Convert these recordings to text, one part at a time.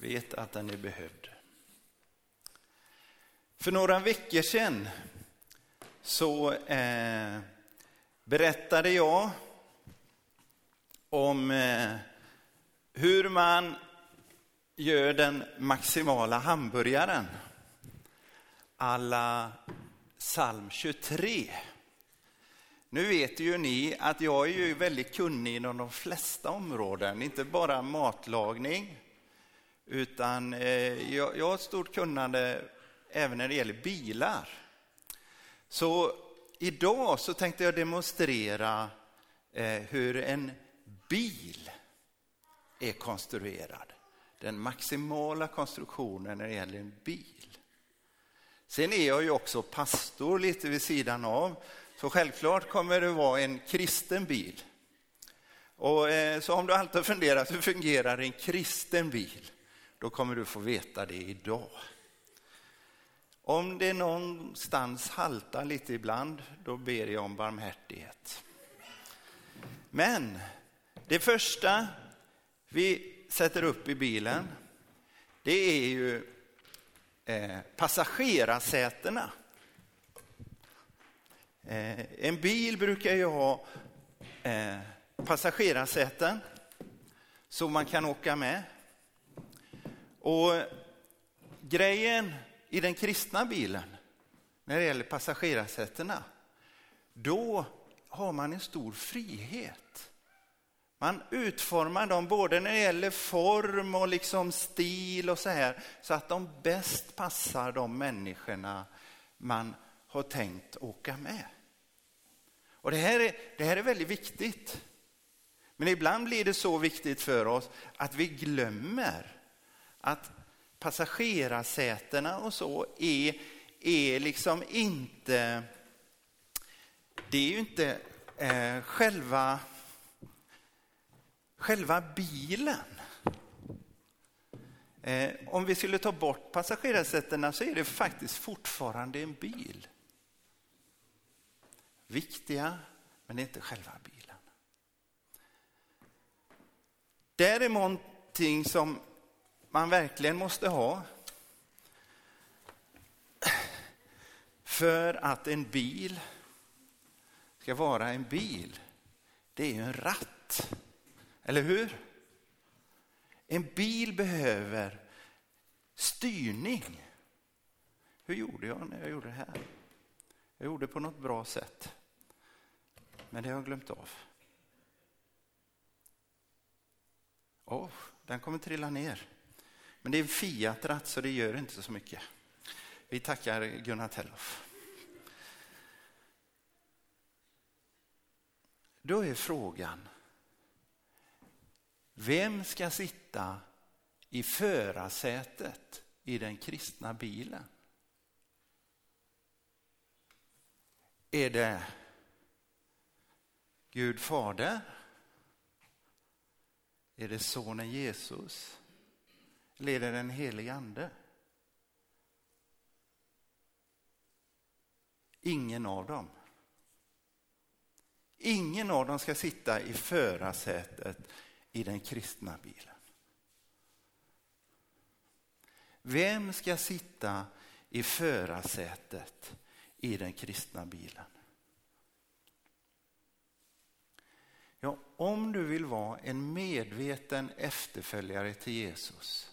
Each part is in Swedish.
Vet att den är behövd. För några veckor sedan så eh, berättade jag om eh, hur man gör den maximala hamburgaren alla psalm 23. Nu vet ju ni att jag är ju väldigt kunnig inom de flesta områden, inte bara matlagning, utan eh, jag, jag har ett stort kunnande även när det gäller bilar. Så idag så tänkte jag demonstrera eh, hur en bil är konstruerad. Den maximala konstruktionen när det gäller en bil. Sen är jag ju också pastor lite vid sidan av, så självklart kommer det vara en kristen bil. Och, eh, så om du alltid funderat hur fungerar en kristen bil, då kommer du få veta det idag. Om det någonstans haltar lite ibland, då ber jag om barmhärtighet. Men det första vi sätter upp i bilen, det är ju eh, passagerarsätena. Eh, en bil brukar ju ha eh, passagerarsäten så man kan åka med. Och grejen i den kristna bilen, när det gäller passagerarsätena, då har man en stor frihet. Man utformar dem både när det gäller form och liksom stil och så här, så att de bäst passar de människorna man har tänkt åka med. Och det här är, det här är väldigt viktigt. Men ibland blir det så viktigt för oss att vi glömmer att passagerarsätena och så är, är liksom inte, det är ju inte eh, själva, själva bilen. Eh, om vi skulle ta bort passagerarsätena så är det faktiskt fortfarande en bil. Viktiga, men inte själva bilen. Det är någonting som man verkligen måste ha för att en bil ska vara en bil, det är ju en ratt. Eller hur? En bil behöver styrning. Hur gjorde jag när jag gjorde det här? Jag gjorde det på något bra sätt. Men det har jag glömt av. Oh, den kommer trilla ner. Men det är en Fiat-ratt så det gör inte så mycket. Vi tackar Gunnar Telloff. Då är frågan, vem ska sitta i förarsätet i den kristna bilen? Är det Gud Fader? Är det sonen Jesus? Leder den helige ande? Ingen av dem. Ingen av dem ska sitta i förarsätet i den kristna bilen. Vem ska sitta i förarsätet i den kristna bilen? Ja, om du vill vara en medveten efterföljare till Jesus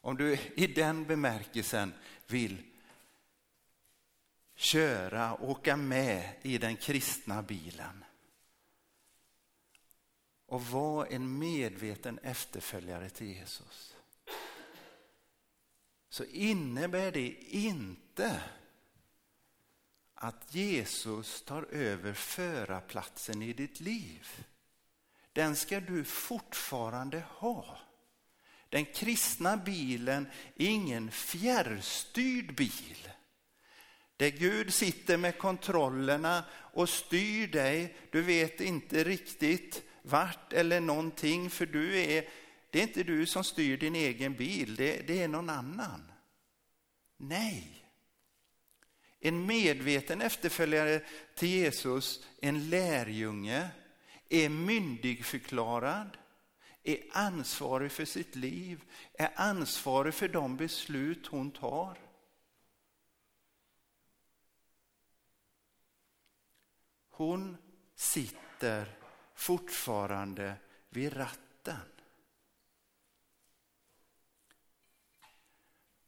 om du i den bemärkelsen vill köra, åka med i den kristna bilen och vara en medveten efterföljare till Jesus så innebär det inte att Jesus tar över förarplatsen i ditt liv. Den ska du fortfarande ha. Den kristna bilen är ingen fjärrstyrd bil. Där Gud sitter med kontrollerna och styr dig. Du vet inte riktigt vart eller någonting för du är, det är inte du som styr din egen bil, det, det är någon annan. Nej. En medveten efterföljare till Jesus, en lärjunge, är myndigförklarad, är ansvarig för sitt liv, är ansvarig för de beslut hon tar. Hon sitter fortfarande vid ratten.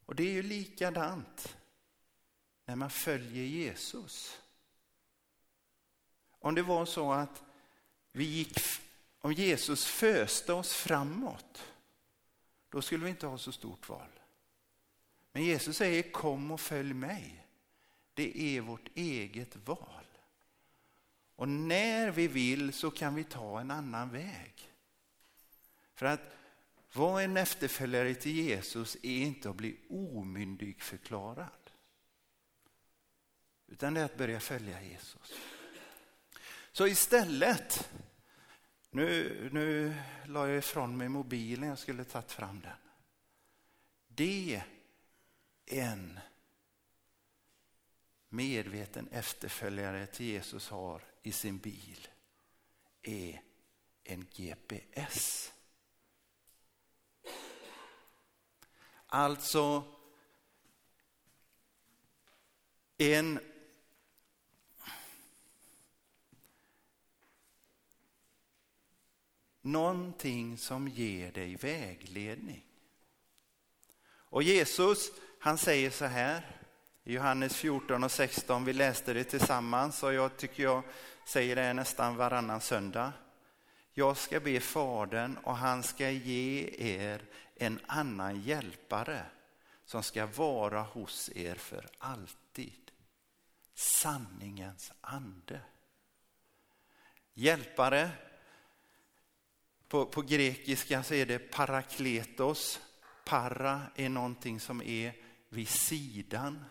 Och det är ju likadant när man följer Jesus. Om det var så att vi gick, om Jesus föste oss framåt, då skulle vi inte ha så stort val. Men Jesus säger kom och följ mig. Det är vårt eget val. Och när vi vill så kan vi ta en annan väg. För att vara en efterföljare till Jesus är inte att bli omyndig förklarad. Utan det är att börja följa Jesus. Så istället, nu, nu la jag ifrån mig mobilen, jag skulle tagit fram den. Det en medveten efterföljare till Jesus har i sin bil är en GPS. Alltså en någonting som ger dig vägledning. Och Jesus, han säger så här i Johannes 14 och 16, vi läste det tillsammans och jag tycker jag säger det nästan varannan söndag. Jag ska be Fadern och han ska ge er en annan hjälpare som ska vara hos er för alltid. Sanningens ande. Hjälpare, på, på grekiska så är det parakletos. Para är någonting som är vid sidan,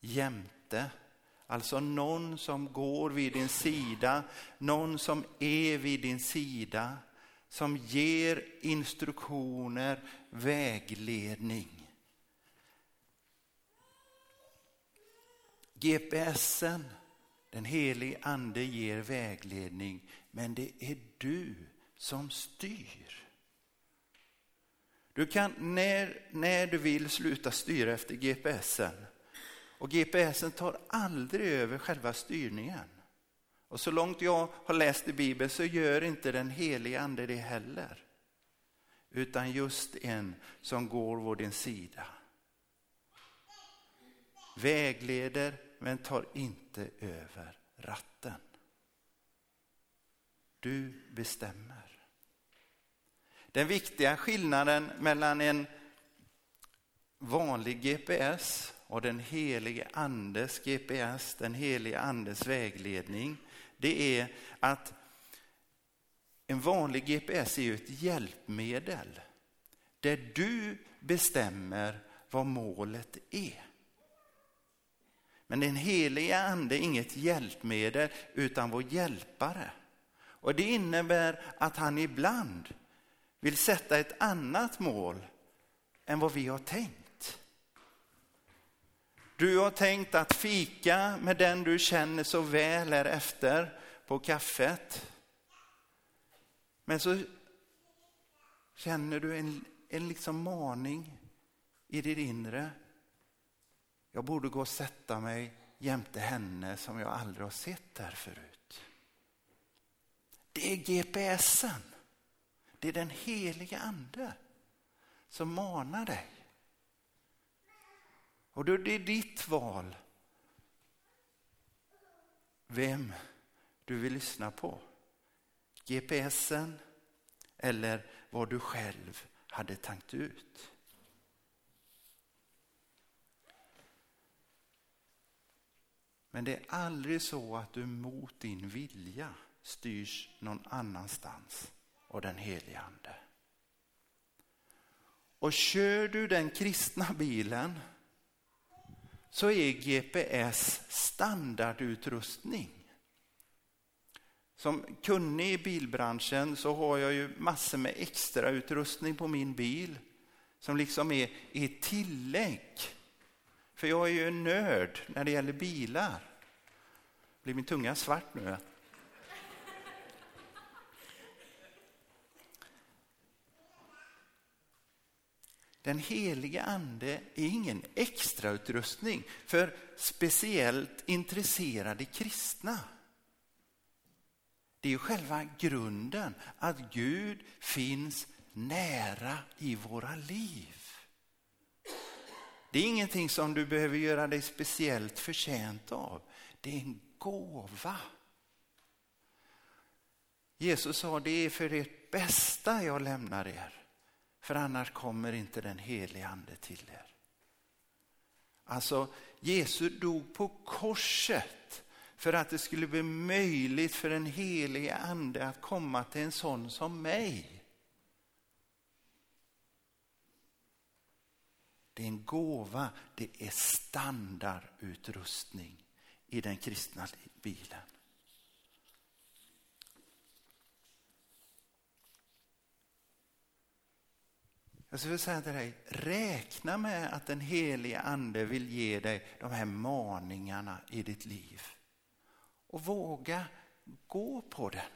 jämte. Alltså någon som går vid din sida, någon som är vid din sida, som ger instruktioner, vägledning. GPSen, den helige ande ger vägledning, men det är du som styr. Du kan när, när du vill sluta styra efter GPSen och GPSen tar aldrig över själva styrningen. Och så långt jag har läst i Bibeln så gör inte den helige ande det heller. Utan just en som går vid din sida. Vägleder men tar inte över ratten. Du bestämmer. Den viktiga skillnaden mellan en vanlig GPS och den helige andes GPS, den helige andes vägledning, det är att en vanlig GPS är ju ett hjälpmedel där du bestämmer vad målet är. Men den heliga ande är inget hjälpmedel utan vår hjälpare. Och det innebär att han ibland vill sätta ett annat mål än vad vi har tänkt. Du har tänkt att fika med den du känner så väl är efter på kaffet. Men så känner du en, en liksom maning i ditt inre. Jag borde gå och sätta mig jämte henne som jag aldrig har sett där förut. Det är GPSen. Det är den heliga ande som manar dig. Och då det är ditt val vem du vill lyssna på. GPSen eller vad du själv hade tänkt ut. Men det är aldrig så att du mot din vilja styrs någon annanstans av den helige ande. Och kör du den kristna bilen så är GPS standardutrustning. Som kunnig i bilbranschen så har jag ju massor med extra utrustning på min bil som liksom är, är tillägg. För jag är ju en nörd när det gäller bilar. Blir min tunga svart nu? Den heliga ande är ingen extrautrustning för speciellt intresserade kristna. Det är själva grunden, att Gud finns nära i våra liv. Det är ingenting som du behöver göra dig speciellt förtjänt av. Det är en gåva. Jesus sa, det är för ert bästa jag lämnar er. För annars kommer inte den helige ande till er. Alltså, Jesus dog på korset för att det skulle bli möjligt för den helige ande att komma till en sån som mig. Det är en gåva, det är standardutrustning i den kristna bilen. Jag skulle säga till dig, räkna med att den helige ande vill ge dig de här maningarna i ditt liv. Och våga gå på den.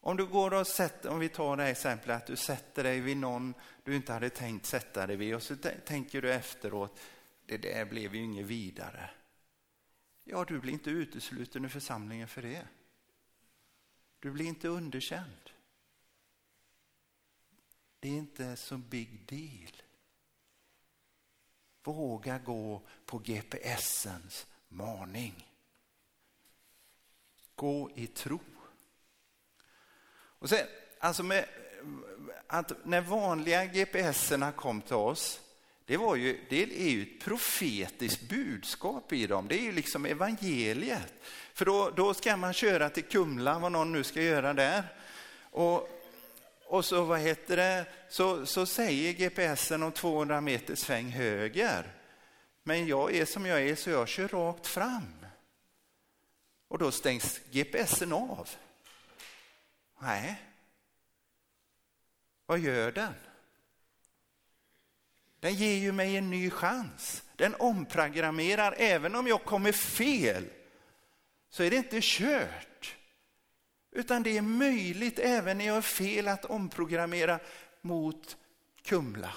Om du går och sätter, om vi tar det här exemplet att du sätter dig vid någon du inte hade tänkt sätta dig vid och så tänker du efteråt, det där blev ju inget vidare. Ja, du blir inte utesluten ur församlingen för det. Du blir inte underkänd. Det är inte så big deal. Våga gå på GPSens maning. Gå i tro. Och sen, alltså med, att när vanliga GPSerna kom till oss, det, var ju, det är ju ett profetiskt budskap i dem. Det är ju liksom evangeliet. För då, då ska man köra till Kumla, vad någon nu ska göra där. Och, och så, vad heter det, så, så säger GPSen om 200 meter sväng höger. Men jag är som jag är så jag kör rakt fram. Och då stängs GPSen av. Nej. Vad gör den? Den ger ju mig en ny chans. Den omprogrammerar, även om jag kommer fel så är det inte kört. Utan det är möjligt även när jag är fel att omprogrammera mot Kumla.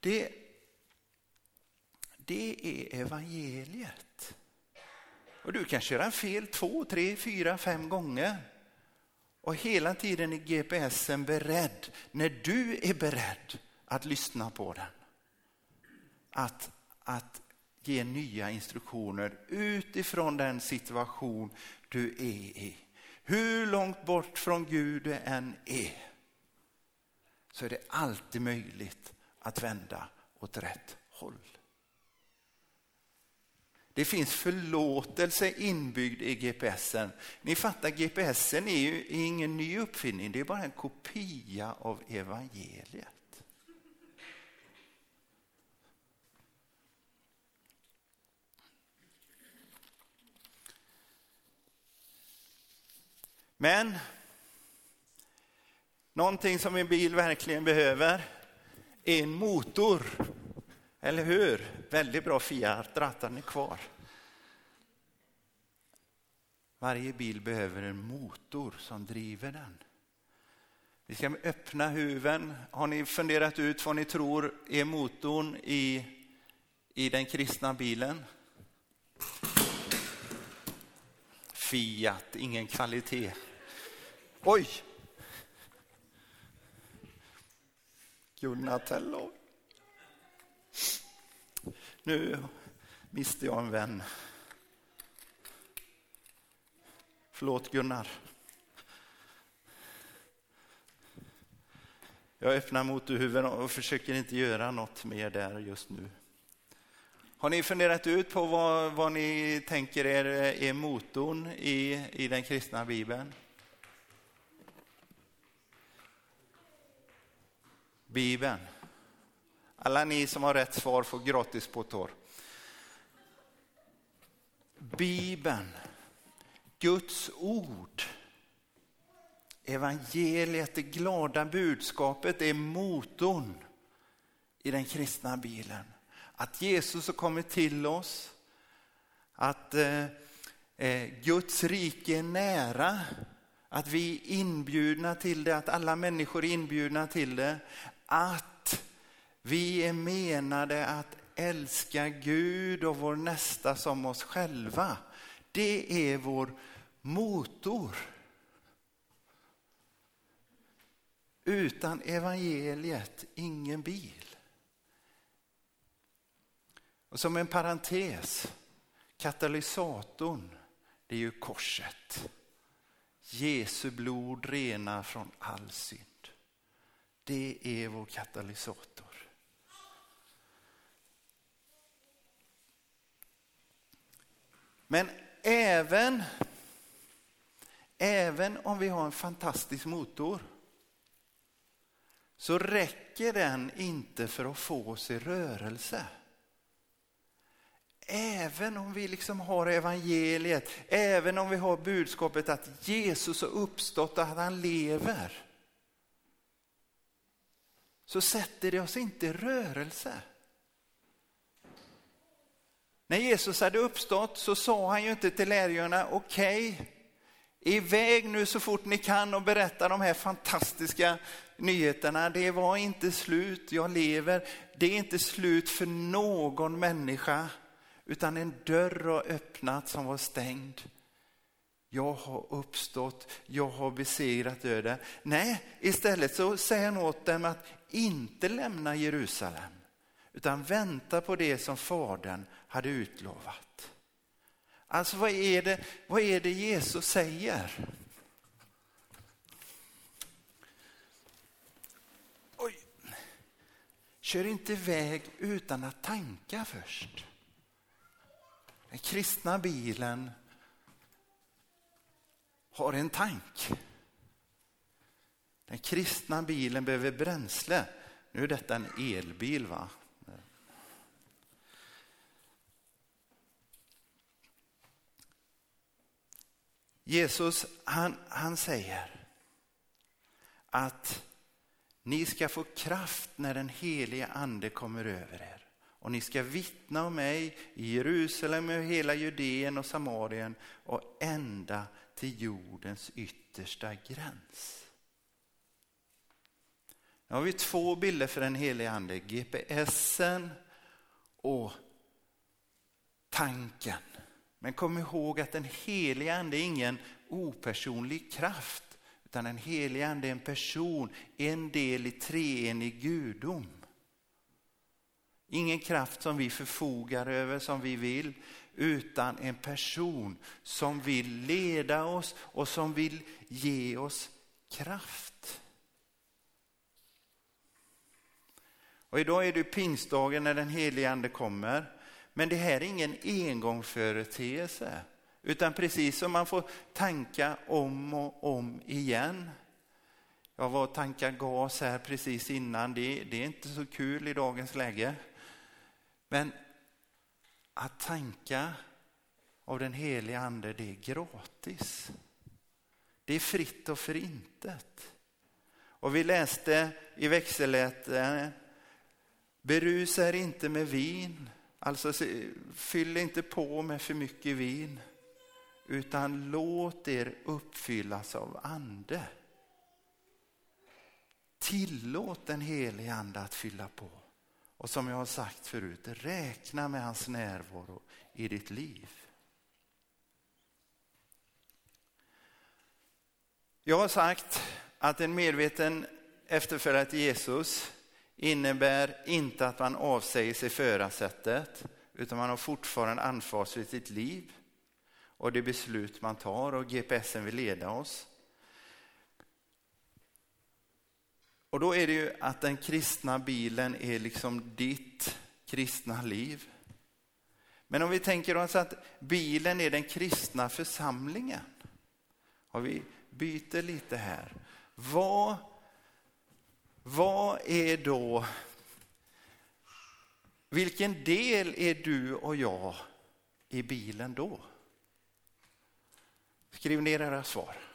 Det, det är evangeliet. Och du kan köra fel två, tre, fyra, fem gånger. Och hela tiden är GPSen beredd, när du är beredd att lyssna på den. Att, att ge nya instruktioner utifrån den situation du är i. Hur långt bort från Gud du än är så är det alltid möjligt att vända åt rätt håll. Det finns förlåtelse inbyggd i GPSen. Ni fattar, GPSen är ju ingen ny uppfinning, det är bara en kopia av evangeliet. Men någonting som en bil verkligen behöver är en motor. Eller hur? Väldigt bra Fiat, rattarna är kvar. Varje bil behöver en motor som driver den. Vi ska öppna huven. Har ni funderat ut vad ni tror är motorn i, i den kristna bilen? Fiat, ingen kvalitet. Oj! Gunnar Tellov. Nu miste jag en vän. Förlåt Gunnar. Jag öppnar motorhuven och försöker inte göra något mer där just nu. Har ni funderat ut på vad, vad ni tänker er är motorn i, i den kristna bibeln? Bibeln. Alla ni som har rätt svar får gratis på torr. Bibeln, Guds ord, evangeliet, det glada budskapet är motorn i den kristna bilen. Att Jesus har kommit till oss, att eh, eh, Guds rike är nära, Att vi är inbjudna till det, att alla människor är inbjudna till det. Att vi är menade att älska Gud och vår nästa som oss själva. Det är vår motor. Utan evangeliet, ingen bil. Och som en parentes, katalysatorn, det är ju korset. Jesu blod renar från all synd. Det är vår katalysator. Men även, även om vi har en fantastisk motor så räcker den inte för att få oss i rörelse. Även om vi liksom har evangeliet, även om vi har budskapet att Jesus har uppstått och att han lever. Så sätter det oss inte i rörelse. När Jesus hade uppstått så sa han ju inte till lärjungarna, okej, okay, iväg nu så fort ni kan och berätta de här fantastiska nyheterna. Det var inte slut, jag lever. Det är inte slut för någon människa, utan en dörr har öppnat som var stängd. Jag har uppstått, jag har besegrat döden. Nej, istället så säger han åt dem att inte lämna Jerusalem, utan vänta på det som Fadern hade utlovat. Alltså vad är det, vad är det Jesus säger? Oj. Kör inte iväg utan att tanka först. Den kristna bilen har en tank. Den kristna bilen behöver bränsle. Nu är detta en elbil va? Jesus han, han säger att ni ska få kraft när den helige ande kommer över er. Och ni ska vittna om mig i Jerusalem och hela Judeen och Samarien och ända till jordens yttersta gräns. Nu har vi två bilder för den helige ande, GPSen och tanken. Men kom ihåg att den helige ande är ingen opersonlig kraft, utan den helige ande är en person, en del i treenig gudom. Ingen kraft som vi förfogar över som vi vill, utan en person som vill leda oss och som vill ge oss kraft. Och idag är det pingstdagen när den helige ande kommer. Men det här är ingen engångsföreteelse, utan precis som man får tanka om och om igen. Jag var och tankade gas här precis innan, det, det är inte så kul i dagens läge. Men att tanka av den heliga ande, det är gratis. Det är fritt och förintet. Och vi läste i växellätet, berusa er inte med vin, alltså fyll inte på med för mycket vin, utan låt er uppfyllas av ande. Tillåt den helige ande att fylla på. Och som jag har sagt förut, räkna med hans närvaro i ditt liv. Jag har sagt att en medveten efterföljare till Jesus innebär inte att man avsäger sig förarsättet, utan man har fortfarande ansvar för sitt liv och det beslut man tar och GPSen vill leda oss. Och då är det ju att den kristna bilen är liksom ditt kristna liv. Men om vi tänker oss att bilen är den kristna församlingen. Och vi byter lite här. Vad, vad är då, vilken del är du och jag i bilen då? Skriv ner era svar.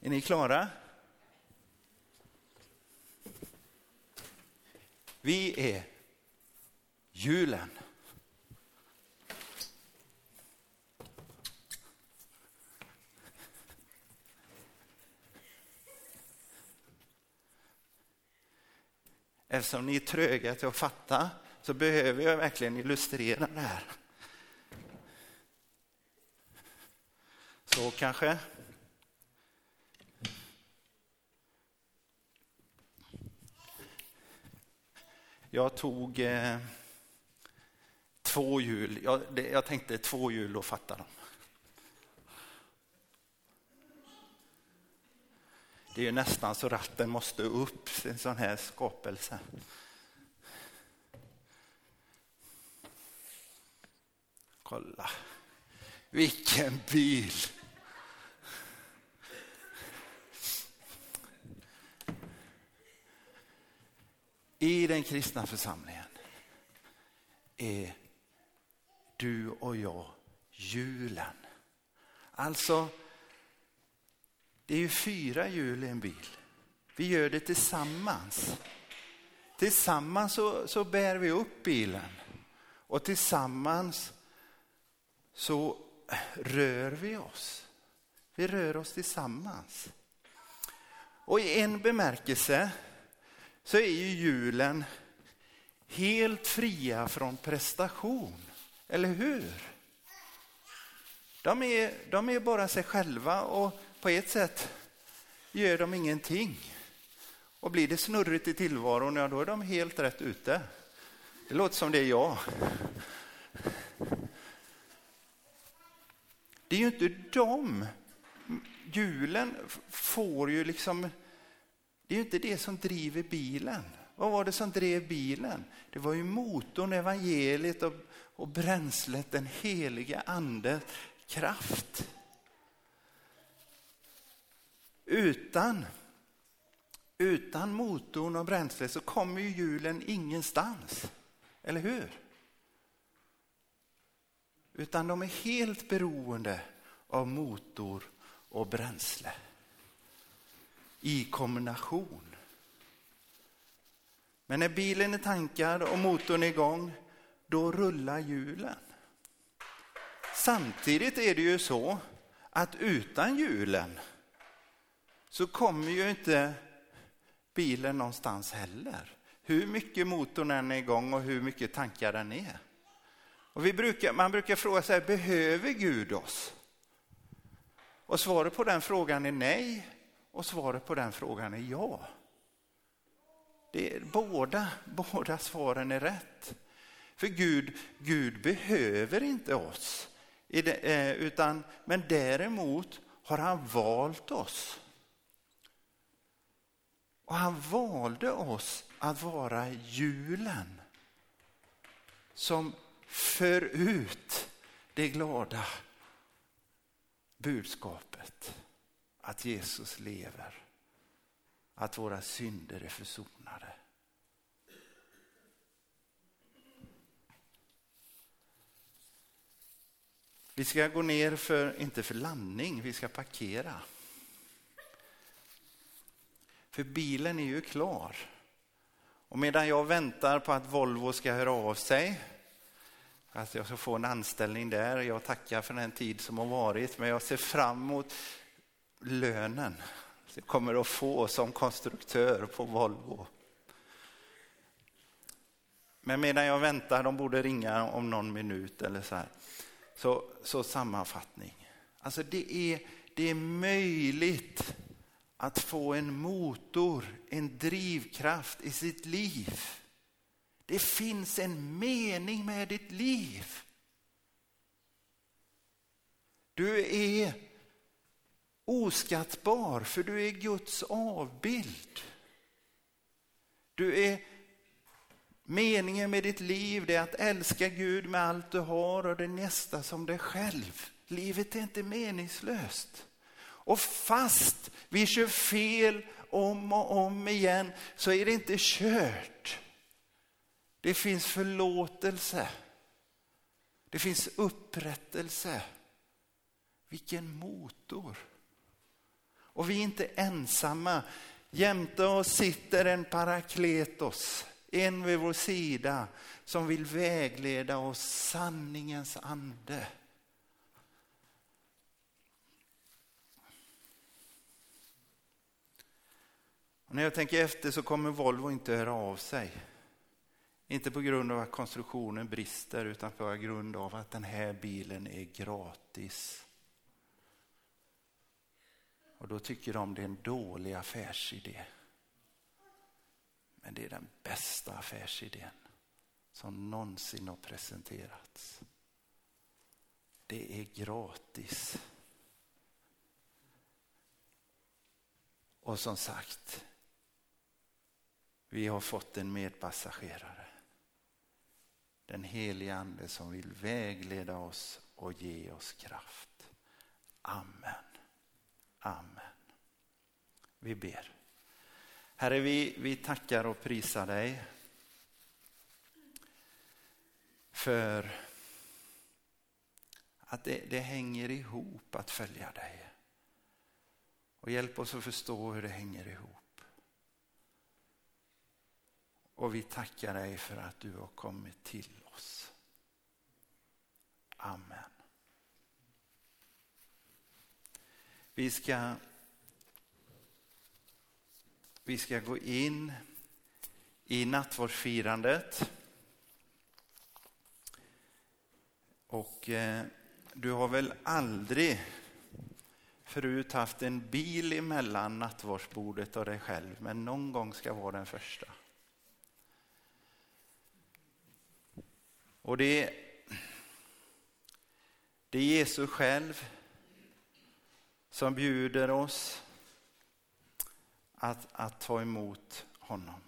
Är ni klara? Vi är julen. Eftersom ni är tröga till att fatta så behöver jag verkligen illustrera det här. Så kanske. Jag tog eh, två hjul. Jag, det, jag tänkte två hjul och fatta dem. Det är ju nästan så ratten måste upp, en sån här skapelse. Kolla, vilken bil! I den kristna församlingen är du och jag hjulen. Alltså, det är ju fyra hjul i en bil. Vi gör det tillsammans. Tillsammans så, så bär vi upp bilen och tillsammans så rör vi oss. Vi rör oss tillsammans. Och i en bemärkelse så är ju julen helt fria från prestation. Eller hur? De är, de är bara sig själva och på ett sätt gör de ingenting. Och blir det snurrigt i tillvaron, ja då är de helt rätt ute. Det låter som det är jag. Det är ju inte de. Julen får ju liksom, det är ju inte det som driver bilen. Vad var det som drev bilen? Det var ju motorn, evangeliet och, och bränslet, den heliga andens kraft. Utan, utan motorn och bränslet så kommer ju hjulen ingenstans. Eller hur? Utan de är helt beroende av motor och bränsle i kombination. Men när bilen är tankad och motorn är igång, då rullar hjulen. Samtidigt är det ju så att utan hjulen så kommer ju inte bilen någonstans heller. Hur mycket motorn än är igång och hur mycket tankar den är. Och vi brukar, man brukar fråga sig, behöver Gud oss? Och svaret på den frågan är nej och svaret på den frågan är ja. Det är, båda, båda svaren är rätt. För Gud, Gud behöver inte oss, eh, utan, men däremot har han valt oss. Och han valde oss att vara julen som för ut det glada budskapet att Jesus lever, att våra synder är försonade. Vi ska gå ner, för, inte för landning, vi ska parkera. För bilen är ju klar. Och medan jag väntar på att Volvo ska höra av sig, att jag ska få en anställning där, jag tackar för den tid som har varit, men jag ser fram emot lönen du kommer att få som konstruktör på Volvo. Men medan jag väntar, de borde ringa om någon minut eller så här. Så, så sammanfattning. Alltså det är, det är möjligt att få en motor, en drivkraft i sitt liv. Det finns en mening med ditt liv. Du är oskattbar för du är Guds avbild. Du är Meningen med ditt liv det är att älska Gud med allt du har och det nästa som dig själv. Livet är inte meningslöst. Och fast vi kör fel om och om igen så är det inte kört. Det finns förlåtelse. Det finns upprättelse. Vilken motor. Och vi är inte ensamma. Jämte oss sitter en parakletos, en vid vår sida som vill vägleda oss sanningens ande. Och när jag tänker efter så kommer Volvo inte höra av sig. Inte på grund av att konstruktionen brister utan på grund av att den här bilen är gratis. Och då tycker de det är en dålig affärsidé. Men det är den bästa affärsidén som någonsin har presenterats. Det är gratis. Och som sagt, vi har fått en medpassagerare. Den heliga ande som vill vägleda oss och ge oss kraft. Amen. Amen. Vi ber. Herre, vi, vi tackar och prisar dig för att det, det hänger ihop att följa dig. Och hjälp oss att förstå hur det hänger ihop. Och vi tackar dig för att du har kommit till oss. Amen. Vi ska, vi ska gå in i nattvardsfirandet. Och eh, du har väl aldrig förut haft en bil emellan nattvardsbordet och dig själv, men någon gång ska vara den första. Och det, det är Jesus själv som bjuder oss att, att ta emot honom.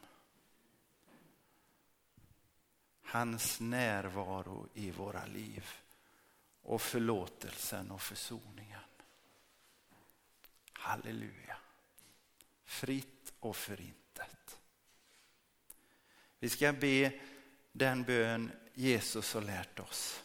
Hans närvaro i våra liv och förlåtelsen och försoningen. Halleluja. Fritt och förintet. Vi ska be den bön Jesus har lärt oss.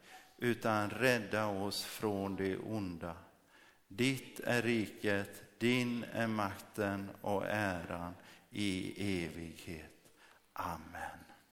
utan rädda oss från det onda. Ditt är riket, din är makten och äran i evighet. Amen.